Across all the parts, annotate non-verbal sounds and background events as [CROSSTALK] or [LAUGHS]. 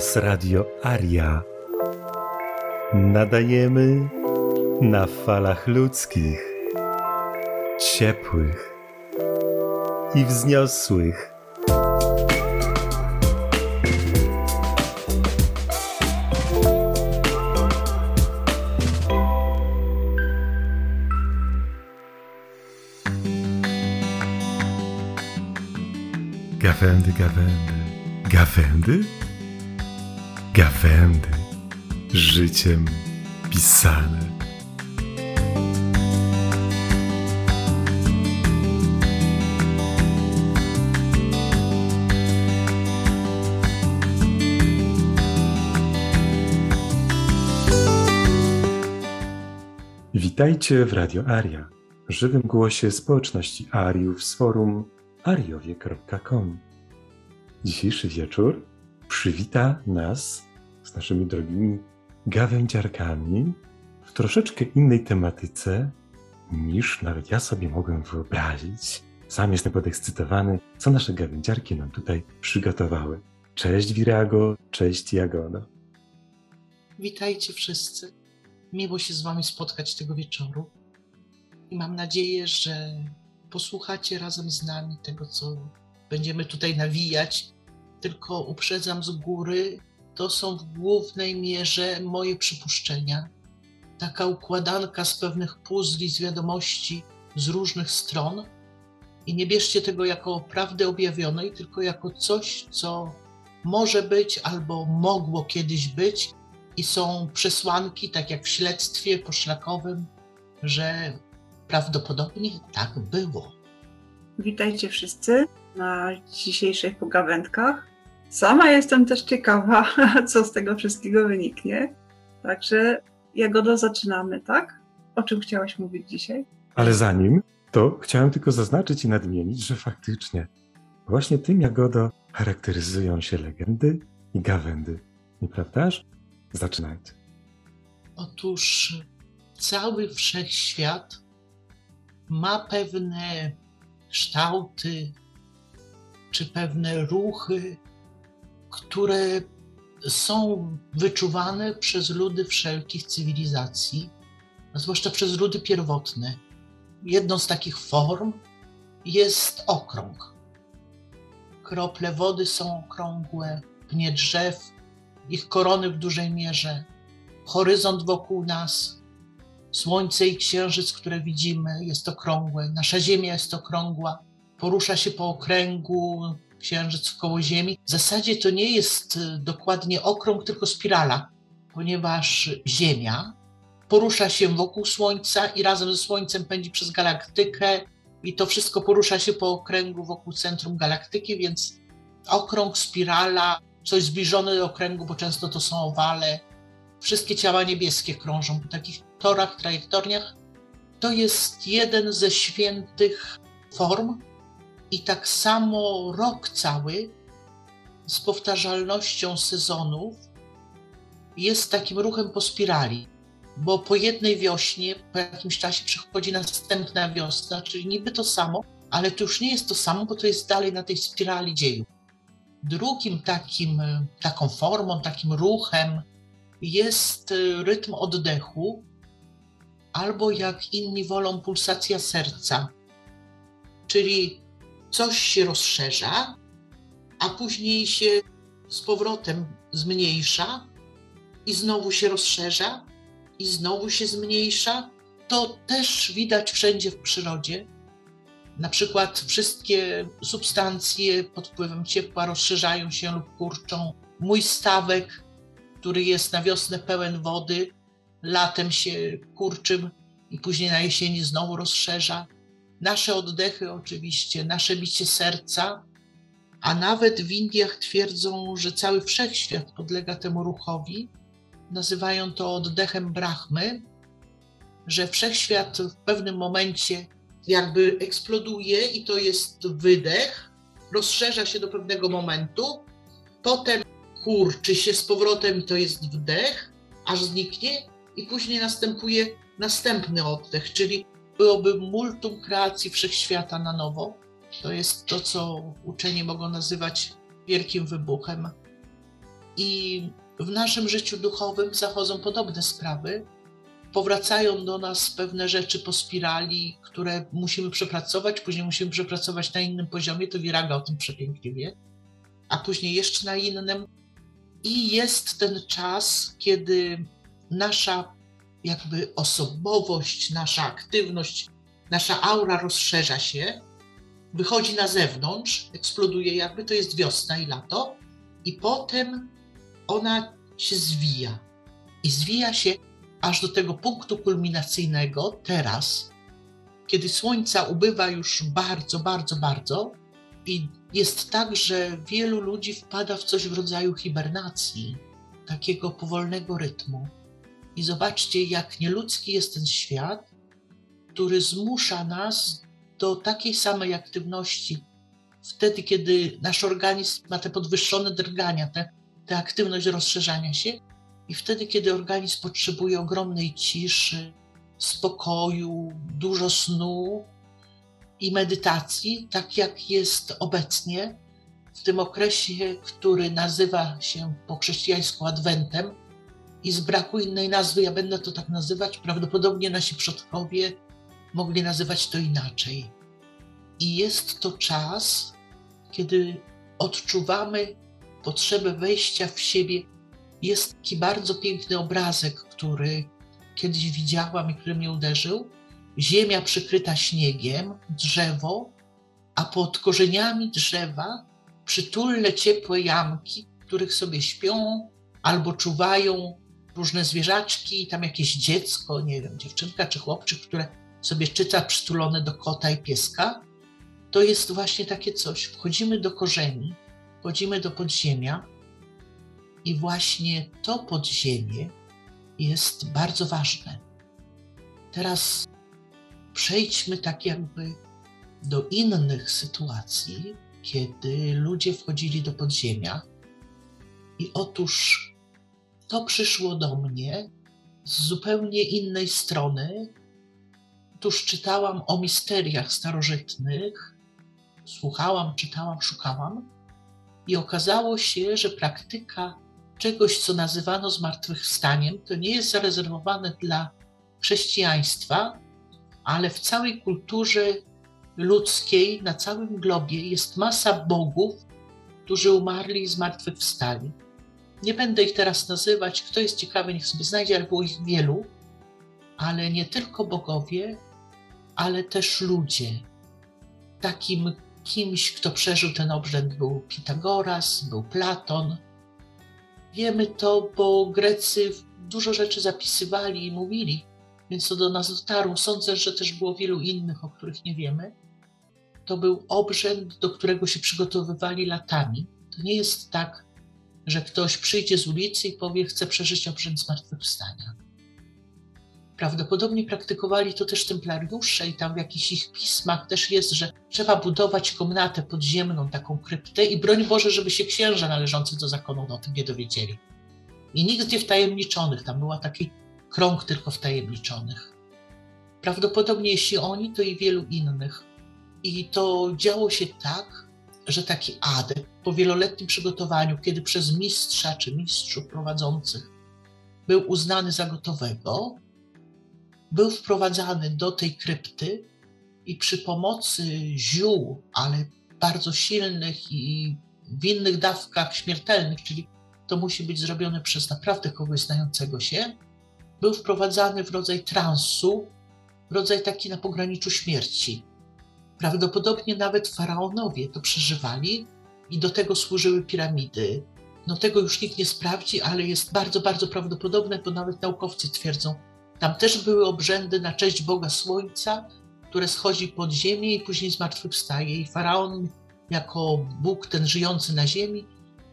Was Radio Aria. Nadajemy na falach ludzkich, ciepłych i wzniosłych. Gawędy, gawędy, gawędy, gawędy, życiem pisane. Witajcie w Radio Aria, żywym głosie społeczności Ariów z forum ariowie.com. Dzisiejszy wieczór przywita nas z naszymi drogimi gawędziarkami w troszeczkę innej tematyce niż nawet ja sobie mogłem wyobrazić. Sam jestem podekscytowany, co nasze gawędziarki nam tutaj przygotowały. Cześć Virago, cześć Jagoda. Witajcie wszyscy. Miło się z Wami spotkać tego wieczoru. I mam nadzieję, że posłuchacie razem z nami tego, co będziemy tutaj nawijać. Tylko uprzedzam z góry, to są w głównej mierze moje przypuszczenia. Taka układanka z pewnych puzli, z wiadomości z różnych stron. I nie bierzcie tego jako prawdy objawionej, tylko jako coś, co może być albo mogło kiedyś być, i są przesłanki, tak jak w śledztwie poszlakowym, że prawdopodobnie tak było. Witajcie wszyscy na dzisiejszych pogawędkach. Sama jestem też ciekawa, [LAUGHS] co z tego wszystkiego wyniknie. Także Jagodo, zaczynamy, tak? O czym chciałaś mówić dzisiaj? Ale zanim, to chciałem tylko zaznaczyć i nadmienić, że faktycznie właśnie tym Jagodo charakteryzują się legendy i gawędy. Nieprawdaż? Zaczynajcie. Otóż cały wszechświat ma pewne kształty czy pewne ruchy, które są wyczuwane przez ludy wszelkich cywilizacji, a zwłaszcza przez ludy pierwotne. Jedną z takich form jest okrąg. Krople wody są okrągłe, pnie drzew, ich korony w dużej mierze, horyzont wokół nas, słońce i księżyc, które widzimy, jest okrągłe, nasza Ziemia jest okrągła, porusza się po okręgu, księżyc koło Ziemi. W zasadzie to nie jest y, dokładnie okrąg, tylko spirala, ponieważ Ziemia porusza się wokół Słońca i razem ze Słońcem pędzi przez galaktykę, i to wszystko porusza się po okręgu wokół centrum galaktyki, więc okrąg, spirala, coś zbliżone do okręgu, bo często to są owale. Wszystkie ciała niebieskie krążą po takich torach, trajektoriach. To jest jeden ze świętych form, i tak samo rok cały z powtarzalnością sezonów jest takim ruchem po spirali, bo po jednej wiośnie, po jakimś czasie przychodzi następna wiosna, czyli niby to samo, ale to już nie jest to samo, bo to jest dalej na tej spirali dziejów. Drugim takim, taką formą, takim ruchem jest rytm oddechu, albo jak inni wolą, pulsacja serca. Czyli coś się rozszerza, a później się z powrotem zmniejsza i znowu się rozszerza i znowu się zmniejsza. To też widać wszędzie w przyrodzie. Na przykład wszystkie substancje pod wpływem ciepła rozszerzają się lub kurczą. Mój stawek, który jest na wiosnę pełen wody, latem się kurczy i później na jesieni znowu rozszerza. Nasze oddechy, oczywiście, nasze bicie serca, a nawet w Indiach twierdzą, że cały wszechświat podlega temu ruchowi. Nazywają to oddechem Brahmy, że wszechświat w pewnym momencie jakby eksploduje i to jest wydech, rozszerza się do pewnego momentu, potem kurczy się z powrotem to jest wdech, aż zniknie i później następuje następny oddech, czyli byłoby multum kreacji wszechświata na nowo. To jest to, co uczeni mogą nazywać wielkim wybuchem. I w naszym życiu duchowym zachodzą podobne sprawy. Powracają do nas pewne rzeczy po spirali, które musimy przepracować, później musimy przepracować na innym poziomie, to Wiraga o tym przepięknie wie, a później jeszcze na innym. I jest ten czas, kiedy nasza jakby osobowość, nasza aktywność, nasza aura rozszerza się, wychodzi na zewnątrz, eksploduje jakby, to jest wiosna i lato, i potem ona się zwija. I zwija się aż do tego punktu kulminacyjnego teraz, kiedy słońca ubywa już bardzo, bardzo, bardzo, i jest tak, że wielu ludzi wpada w coś w rodzaju hibernacji, takiego powolnego rytmu. I zobaczcie, jak nieludzki jest ten świat, który zmusza nas do takiej samej aktywności. Wtedy, kiedy nasz organizm ma te podwyższone drgania, tę te, aktywność rozszerzania się, i wtedy, kiedy organizm potrzebuje ogromnej ciszy, spokoju, dużo snu i medytacji, tak jak jest obecnie w tym okresie, który nazywa się po chrześcijańsku Adwentem, i z braku innej nazwy, ja będę to tak nazywać, prawdopodobnie nasi przodkowie mogli nazywać to inaczej. I jest to czas, kiedy odczuwamy potrzebę wejścia w siebie. Jest taki bardzo piękny obrazek, który kiedyś widziałam i który mnie uderzył. Ziemia przykryta śniegiem, drzewo, a pod korzeniami drzewa przytulne, ciepłe jamki, w których sobie śpią albo czuwają różne zwierzaczki, tam jakieś dziecko, nie wiem, dziewczynka czy chłopczyk, które sobie czyta przytulone do kota i pieska to jest właśnie takie coś. Wchodzimy do korzeni, wchodzimy do podziemia i właśnie to podziemie jest bardzo ważne. Teraz przejdźmy tak jakby do innych sytuacji, kiedy ludzie wchodzili do podziemia. I otóż to przyszło do mnie z zupełnie innej strony. Tuż czytałam o misteriach starożytnych słuchałam, czytałam, szukałam i okazało się, że praktyka czegoś, co nazywano zmartwychwstaniem, to nie jest zarezerwowane dla chrześcijaństwa, ale w całej kulturze ludzkiej, na całym globie jest masa bogów, którzy umarli i zmartwychwstali. Nie będę ich teraz nazywać, kto jest ciekawy, niech sobie znajdzie, ale było ich wielu, ale nie tylko bogowie, ale też ludzie. Takim Kimś, kto przeżył ten obrzęd, był Pitagoras, był Platon. Wiemy to, bo Grecy dużo rzeczy zapisywali i mówili, więc to do nas dotarło. Sądzę, że też było wielu innych, o których nie wiemy. To był obrzęd, do którego się przygotowywali latami. To nie jest tak, że ktoś przyjdzie z ulicy i powie, chce przeżyć obrzęd zmartwychwstania. Prawdopodobnie praktykowali to też templariusze i tam w jakichś ich pismach też jest, że trzeba budować komnatę podziemną, taką kryptę i broń Boże, żeby się księża należący do zakonu o tym nie dowiedzieli. I nigdzie wtajemniczonych, tam był taki krąg tylko wtajemniczonych. Prawdopodobnie jeśli oni, to i wielu innych. I to działo się tak, że taki adept po wieloletnim przygotowaniu, kiedy przez mistrza czy mistrzów prowadzących był uznany za gotowego, był wprowadzany do tej krypty i przy pomocy ziół, ale bardzo silnych i w innych dawkach śmiertelnych, czyli to musi być zrobione przez naprawdę kogoś znającego się, był wprowadzany w rodzaj transu, rodzaj taki na pograniczu śmierci. Prawdopodobnie nawet faraonowie to przeżywali i do tego służyły piramidy. No tego już nikt nie sprawdzi, ale jest bardzo, bardzo prawdopodobne, bo nawet naukowcy twierdzą, tam też były obrzędy na cześć Boga Słońca, które schodzi pod ziemię i później zmartwychwstaje. I faraon, jako Bóg ten żyjący na ziemi,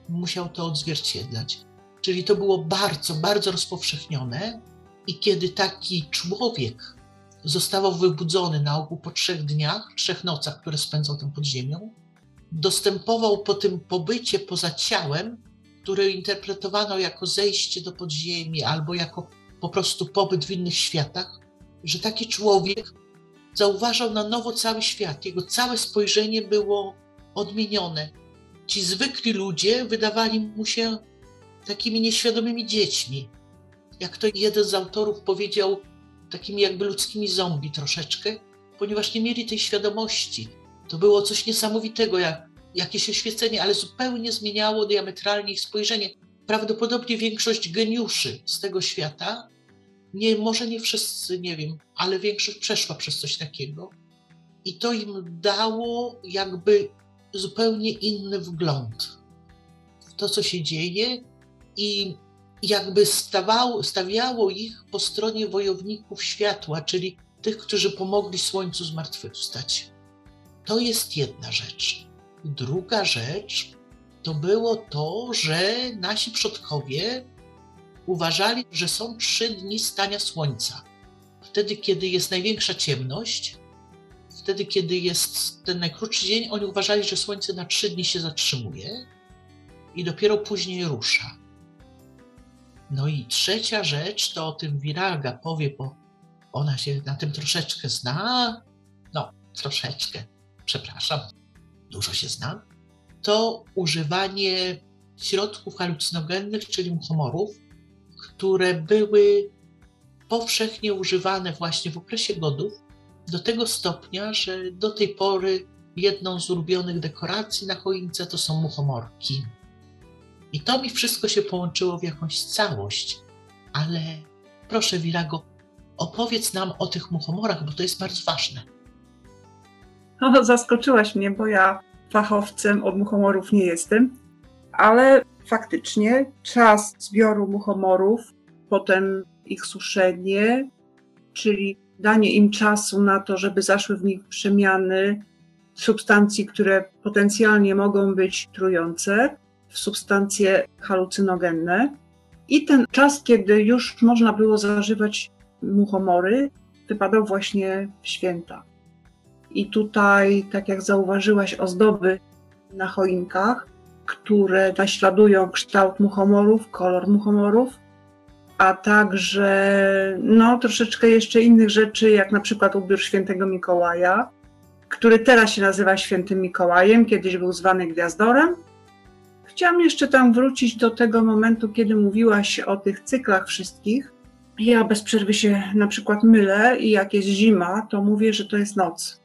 musiał to odzwierciedlać. Czyli to było bardzo, bardzo rozpowszechnione. I kiedy taki człowiek zostawał wybudzony na ogół po trzech dniach, trzech nocach, które spędzał tam pod ziemią, dostępował po tym pobycie poza ciałem, które interpretowano jako zejście do podziemi albo jako po prostu pobyt w innych światach, że taki człowiek zauważał na nowo cały świat. Jego całe spojrzenie było odmienione. Ci zwykli ludzie wydawali mu się takimi nieświadomymi dziećmi. Jak to jeden z autorów powiedział, takimi jakby ludzkimi zombie troszeczkę, ponieważ nie mieli tej świadomości. To było coś niesamowitego, jak jakieś oświecenie, ale zupełnie zmieniało diametralnie ich spojrzenie. Prawdopodobnie większość geniuszy z tego świata, nie, może nie wszyscy, nie wiem, ale większość przeszła przez coś takiego. I to im dało jakby zupełnie inny wgląd w to, co się dzieje, i jakby stawało, stawiało ich po stronie wojowników światła, czyli tych, którzy pomogli Słońcu zmartwychwstać. To jest jedna rzecz. Druga rzecz to było to, że nasi przodkowie uważali, że są trzy dni stania Słońca. Wtedy, kiedy jest największa ciemność, wtedy, kiedy jest ten najkrótszy dzień, oni uważali, że Słońce na trzy dni się zatrzymuje i dopiero później rusza. No i trzecia rzecz, to o tym Viraga powie, bo ona się na tym troszeczkę zna. No, troszeczkę, przepraszam, dużo się zna. To używanie środków halucynogennych, czyli muchomorów, które były powszechnie używane właśnie w okresie godów, do tego stopnia, że do tej pory jedną z ulubionych dekoracji na choince to są muchomorki. I to mi wszystko się połączyło w jakąś całość. Ale proszę, Virago, opowiedz nam o tych muchomorach, bo to jest bardzo ważne. No, [LAUGHS] zaskoczyłaś mnie, bo ja fachowcem od muchomorów nie jestem, ale faktycznie czas zbioru muchomorów, potem ich suszenie, czyli danie im czasu na to, żeby zaszły w nich przemiany substancji, które potencjalnie mogą być trujące, w substancje halucynogenne. I ten czas, kiedy już można było zażywać muchomory, wypadał właśnie w święta. I tutaj, tak jak zauważyłaś, ozdoby na choinkach, które naśladują kształt muchomorów, kolor muchomorów, a także no, troszeczkę jeszcze innych rzeczy, jak na przykład ubiór świętego Mikołaja, który teraz się nazywa świętym Mikołajem, kiedyś był zwany Gwiazdorem, Chciałam jeszcze tam wrócić do tego momentu, kiedy mówiłaś o tych cyklach wszystkich. Ja bez przerwy się na przykład mylę i jak jest zima, to mówię, że to jest noc.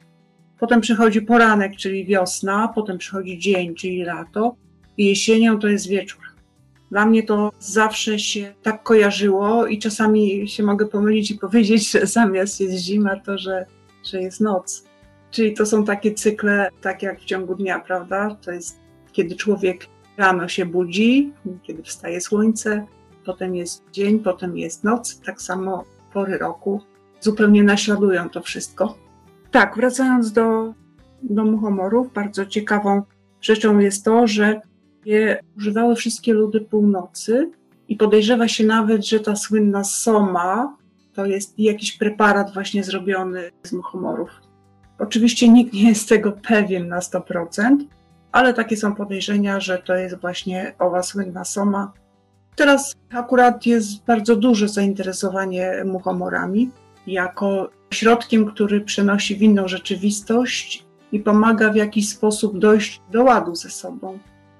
Potem przychodzi poranek, czyli wiosna, potem przychodzi dzień, czyli lato i jesienią to jest wieczór. Dla mnie to zawsze się tak kojarzyło i czasami się mogę pomylić i powiedzieć, że zamiast jest zima, to że, że jest noc. Czyli to są takie cykle, tak jak w ciągu dnia, prawda? To jest kiedy człowiek Rano się budzi, kiedy wstaje słońce, potem jest dzień, potem jest noc, tak samo pory roku zupełnie naśladują to wszystko. Tak, wracając do, do muchomorów, bardzo ciekawą rzeczą jest to, że je używały wszystkie ludy północy i podejrzewa się nawet, że ta słynna soma to jest jakiś preparat właśnie zrobiony z muchomorów. Oczywiście nikt nie jest tego pewien na 100%, ale takie są podejrzenia, że to jest właśnie owa słynna soma. Teraz akurat jest bardzo duże zainteresowanie muchomorami jako środkiem, który przenosi w inną rzeczywistość i pomaga w jakiś sposób dojść do ładu ze sobą.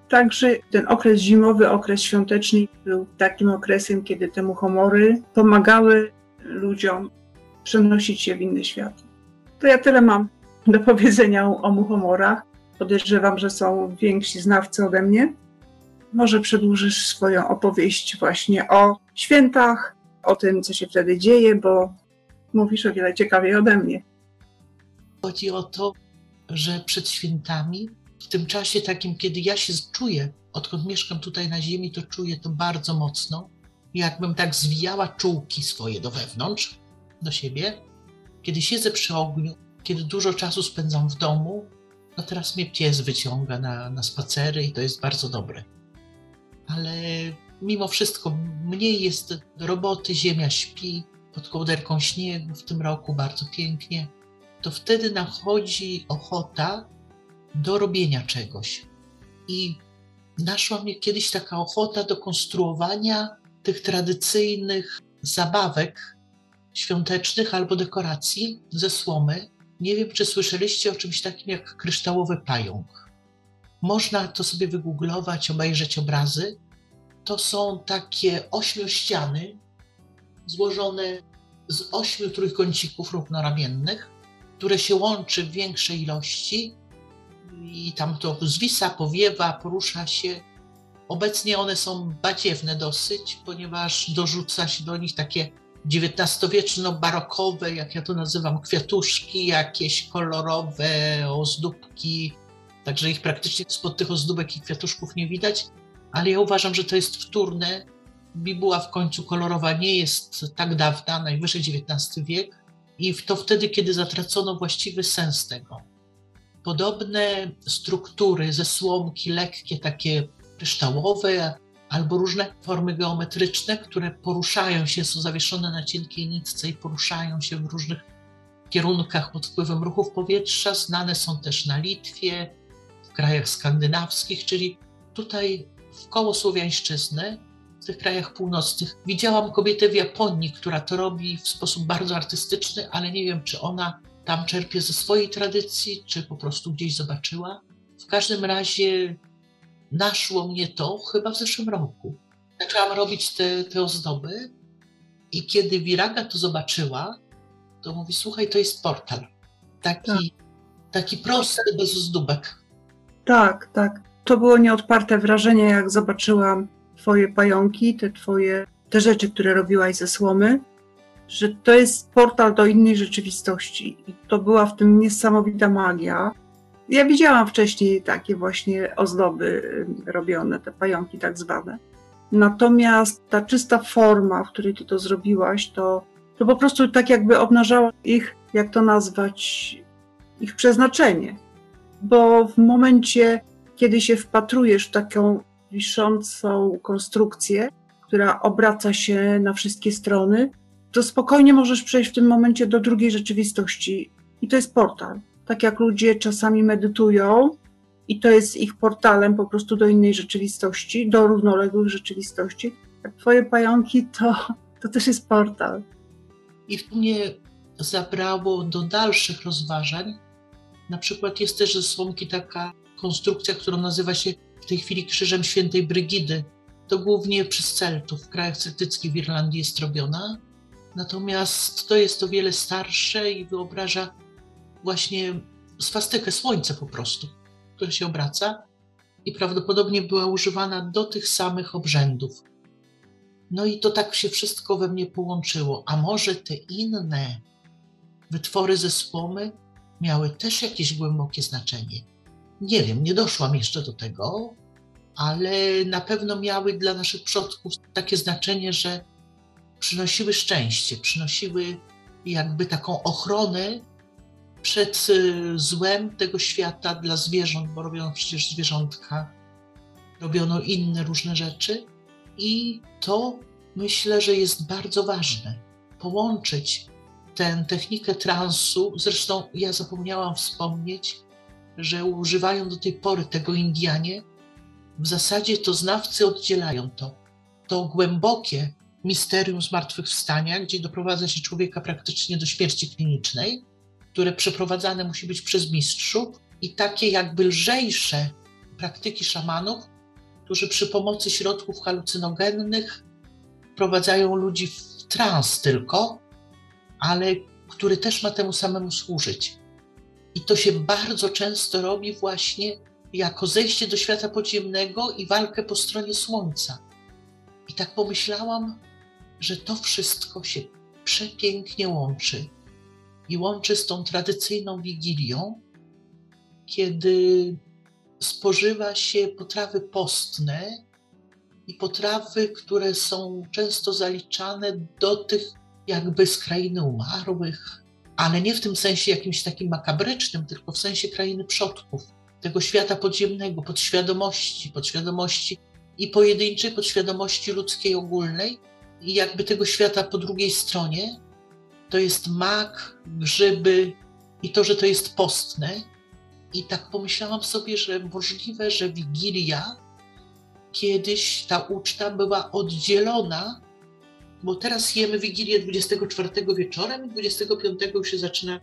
Także ten okres zimowy, okres świąteczny był takim okresem, kiedy te muchomory pomagały ludziom przenosić się w inny świat. To ja tyle mam do powiedzenia o muchomorach. Podejrzewam, że są więksi znawcy ode mnie. Może przedłużysz swoją opowieść właśnie o świętach, o tym, co się wtedy dzieje, bo mówisz o wiele ciekawiej ode mnie. Chodzi o to, że przed świętami, w tym czasie takim, kiedy ja się czuję, odkąd mieszkam tutaj na ziemi, to czuję to bardzo mocno. Jakbym tak zwijała czułki swoje do wewnątrz, do siebie. Kiedy siedzę przy ogniu, kiedy dużo czasu spędzam w domu, no teraz mnie pies wyciąga na, na spacery i to jest bardzo dobre. Ale mimo wszystko mniej jest roboty, ziemia śpi pod kołderką śniegu w tym roku bardzo pięknie. To wtedy nachodzi ochota do robienia czegoś. I naszła mnie kiedyś taka ochota do konstruowania tych tradycyjnych zabawek świątecznych albo dekoracji ze słomy, nie wiem, czy słyszeliście o czymś takim jak kryształowy pająk. Można to sobie wygooglować, obejrzeć obrazy. to są takie ośmiościany złożone z ośmiu trójkącików równoramiennych, które się łączy w większej ilości i tam to zwisa, powiewa, porusza się. Obecnie one są badziewne dosyć, ponieważ dorzuca się do nich takie XIX-wieczno-barokowe, jak ja to nazywam, kwiatuszki, jakieś kolorowe ozdóbki, także ich praktycznie spod tych ozdóbek i kwiatuszków nie widać, ale ja uważam, że to jest wtórne. Bibuła w końcu kolorowa nie jest tak dawna, najwyżej XIX wiek i to wtedy, kiedy zatracono właściwy sens tego. Podobne struktury ze słomki, lekkie, takie kryształowe, albo różne formy geometryczne, które poruszają się, są zawieszone na cienkiej nitce i poruszają się w różnych kierunkach pod wpływem ruchów powietrza. Znane są też na Litwie, w krajach skandynawskich, czyli tutaj w koło Słowiańszczyzny, w tych krajach północnych. Widziałam kobietę w Japonii, która to robi w sposób bardzo artystyczny, ale nie wiem, czy ona tam czerpie ze swojej tradycji, czy po prostu gdzieś zobaczyła. W każdym razie naszło mnie to chyba w zeszłym roku. Zaczęłam robić te, te ozdoby i kiedy Wiraga to zobaczyła, to mówi, słuchaj, to jest portal. Taki, tak. taki prosty, bez ozdóbek. Tak, tak. To było nieodparte wrażenie, jak zobaczyłam twoje pająki, te twoje, te rzeczy, które robiłaś ze słomy, że to jest portal do innej rzeczywistości. I to była w tym niesamowita magia. Ja widziałam wcześniej takie właśnie ozdoby robione, te pająki tak zwane. Natomiast ta czysta forma, w której ty to zrobiłaś, to, to po prostu tak jakby obnażała ich, jak to nazwać, ich przeznaczenie. Bo w momencie, kiedy się wpatrujesz w taką wiszącą konstrukcję, która obraca się na wszystkie strony, to spokojnie możesz przejść w tym momencie do drugiej rzeczywistości. I to jest portal tak jak ludzie czasami medytują i to jest ich portalem po prostu do innej rzeczywistości, do równoległych rzeczywistości, jak twoje pająki to, to też jest portal. I w mnie zabrało do dalszych rozważań. Na przykład jest też ze Słomki taka konstrukcja, którą nazywa się w tej chwili Krzyżem Świętej Brygidy. To głównie przez Celtów w krajach celtyckich w Irlandii jest robiona. Natomiast to jest o wiele starsze i wyobraża właśnie swastykę słońca po prostu, które się obraca i prawdopodobnie była używana do tych samych obrzędów. No i to tak się wszystko we mnie połączyło. A może te inne wytwory ze słomy miały też jakieś głębokie znaczenie? Nie wiem, nie doszłam jeszcze do tego, ale na pewno miały dla naszych przodków takie znaczenie, że przynosiły szczęście, przynosiły jakby taką ochronę przed y, złem tego świata dla zwierząt, bo robiono przecież zwierzątka, robiono inne różne rzeczy. I to myślę, że jest bardzo ważne. Połączyć tę technikę transu. Zresztą ja zapomniałam wspomnieć, że używają do tej pory tego Indianie. W zasadzie to znawcy oddzielają to. To głębokie misterium zmartwychwstania, gdzie doprowadza się człowieka praktycznie do śmierci klinicznej, które przeprowadzane musi być przez mistrzów i takie jakby lżejsze praktyki szamanów, którzy przy pomocy środków halucynogennych wprowadzają ludzi w trans tylko, ale który też ma temu samemu służyć. I to się bardzo często robi właśnie jako zejście do świata podziemnego i walkę po stronie słońca. I tak pomyślałam, że to wszystko się przepięknie łączy i łączy z tą tradycyjną wigilią, kiedy spożywa się potrawy postne i potrawy, które są często zaliczane do tych jakby z krainy umarłych, ale nie w tym sensie jakimś takim makabrycznym, tylko w sensie krainy przodków, tego świata podziemnego, podświadomości, podświadomości i pojedynczej podświadomości ludzkiej ogólnej i jakby tego świata po drugiej stronie, to jest mak, grzyby i to, że to jest postne. I tak pomyślałam sobie, że możliwe, że Wigilia kiedyś ta uczta była oddzielona, bo teraz jemy Wigilię 24 wieczorem i 25 już się zaczyna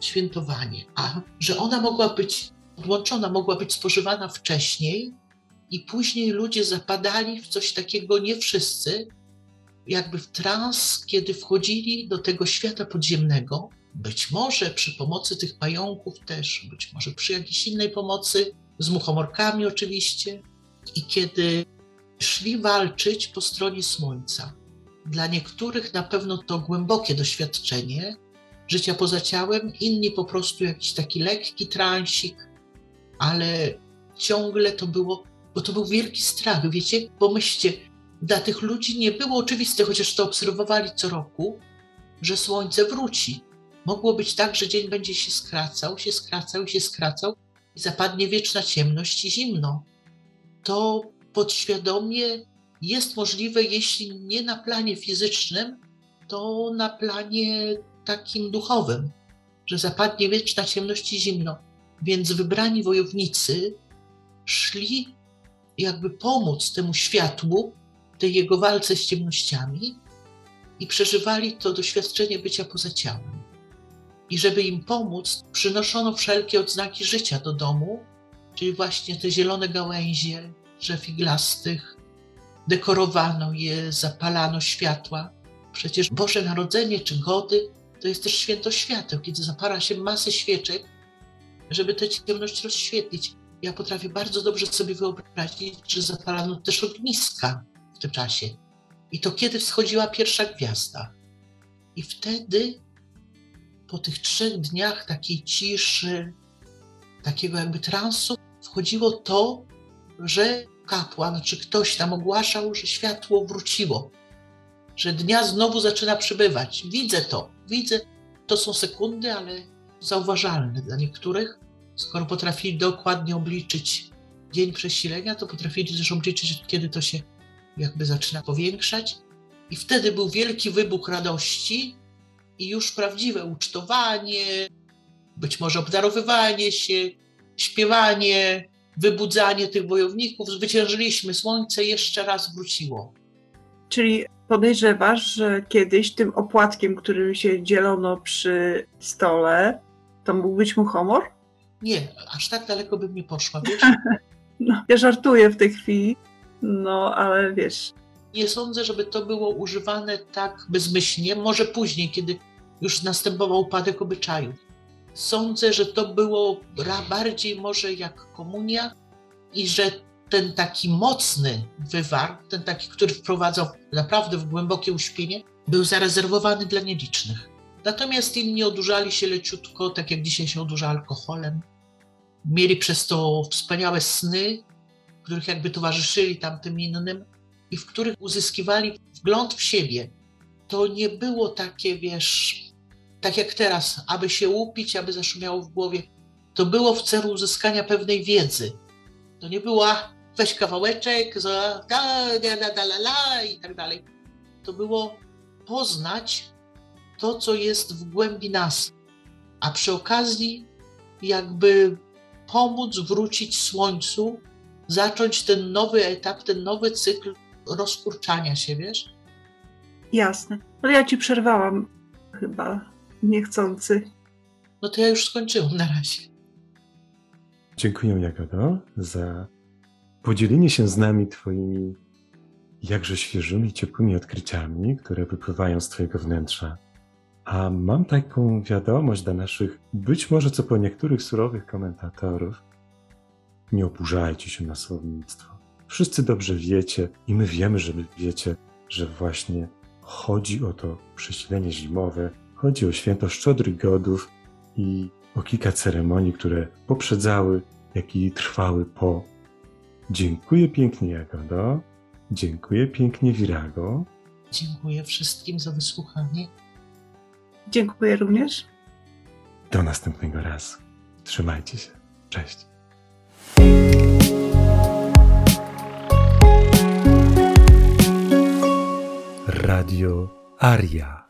świętowanie, a że ona mogła być odłączona, mogła być spożywana wcześniej I później ludzie zapadali w coś takiego, nie wszyscy, jakby w trans, kiedy wchodzili do tego świata podziemnego, być może przy pomocy tych pająków też, być może przy jakiejś innej pomocy, z muchomorkami oczywiście, i kiedy szli walczyć po stronie słońca. Dla niektórych na pewno to głębokie doświadczenie życia poza ciałem, inni po prostu jakiś taki lekki transik, ale ciągle to było, bo to był wielki strach, wiecie? Pomyślcie, dla tych ludzi nie było oczywiste, chociaż to obserwowali co roku, że słońce wróci. Mogło być tak, że dzień będzie się skracał, się skracał się skracał i zapadnie wieczna ciemność i zimno. To podświadomie jest możliwe, jeśli nie na planie fizycznym, to na planie takim duchowym, że zapadnie wieczna ciemność i zimno. Więc wybrani wojownicy szli jakby pomóc temu światłu, tej jego walce z ciemnościami i przeżywali to doświadczenie bycia poza ciałem. I żeby im pomóc, przynoszono wszelkie odznaki życia do domu, czyli właśnie te zielone gałęzie drzew iglastych, dekorowano je, zapalano światła. Przecież Boże Narodzenie czy Gody to jest też święto świateł, kiedy zapala się masę świeczek, żeby tę ciemność rozświetlić. Ja potrafię bardzo dobrze sobie wyobrazić, że zapalano też ogniska w tym czasie. I to kiedy wschodziła pierwsza gwiazda. I wtedy, po tych trzech dniach takiej ciszy, takiego jakby transu, wchodziło to, że kapłan czy ktoś tam ogłaszał, że światło wróciło, że dnia znowu zaczyna przybywać. Widzę to, widzę. To są sekundy, ale zauważalne dla niektórych. Skoro potrafili dokładnie obliczyć dzień przesilenia, to potrafili też obliczyć, kiedy to się jakby zaczyna powiększać. I wtedy był wielki wybuch radości i już prawdziwe ucztowanie, być może obdarowywanie się, śpiewanie, wybudzanie tych wojowników. Zwyciężyliśmy, słońce jeszcze raz wróciło. Czyli podejrzewasz, że kiedyś tym opłatkiem, którym się dzielono przy stole, to mógł być muchomor? Nie, aż tak daleko bym nie poszła, wiesz? [LAUGHS] No, ja żartuję w tej chwili, no ale wiesz. Nie sądzę, żeby to było używane tak bezmyślnie, może później, kiedy już następował upadek obyczajów. Sądzę, że to było bardziej może jak komunia i że ten taki mocny wywar, ten taki, który wprowadzał naprawdę w głębokie uśpienie, był zarezerwowany dla nielicznych. Natomiast inni odurzali się leciutko, tak jak dzisiaj się odurza alkoholem. Mieli przez to wspaniałe sny, których jakby towarzyszyli tamtym innym i w których uzyskiwali wgląd w siebie. To nie było takie, wiesz, tak jak teraz, aby się upić, aby zaszumiało w głowie. To było w celu uzyskania pewnej wiedzy. To nie była weź kawałeczek, za da, da, da, da, la, la, i tak dalej. To było poznać to, co jest w głębi nas, a przy okazji jakby pomóc wrócić słońcu, zacząć ten nowy etap, ten nowy cykl rozkurczania się, wiesz? Jasne. Ale ja ci przerwałam chyba niechcący. No to ja już skończyłam na razie. Dziękuję, Jagodo, za podzielenie się z nami Twoimi jakże świeżymi, ciepłymi odkryciami, które wypływają z Twojego wnętrza. A mam taką wiadomość dla naszych, być może co po niektórych surowych komentatorów. Nie oburzajcie się na słownictwo. Wszyscy dobrze wiecie i my wiemy, że wiecie, że właśnie chodzi o to przesilenie zimowe, chodzi o święto Szczodrych Godów i o kilka ceremonii, które poprzedzały, jak i trwały po. Dziękuję pięknie, Jagodo. Dziękuję pięknie, Virago. Dziękuję wszystkim za wysłuchanie. Dziękuję również. Do następnego razu. Trzymajcie się. Cześć. Radio Aria.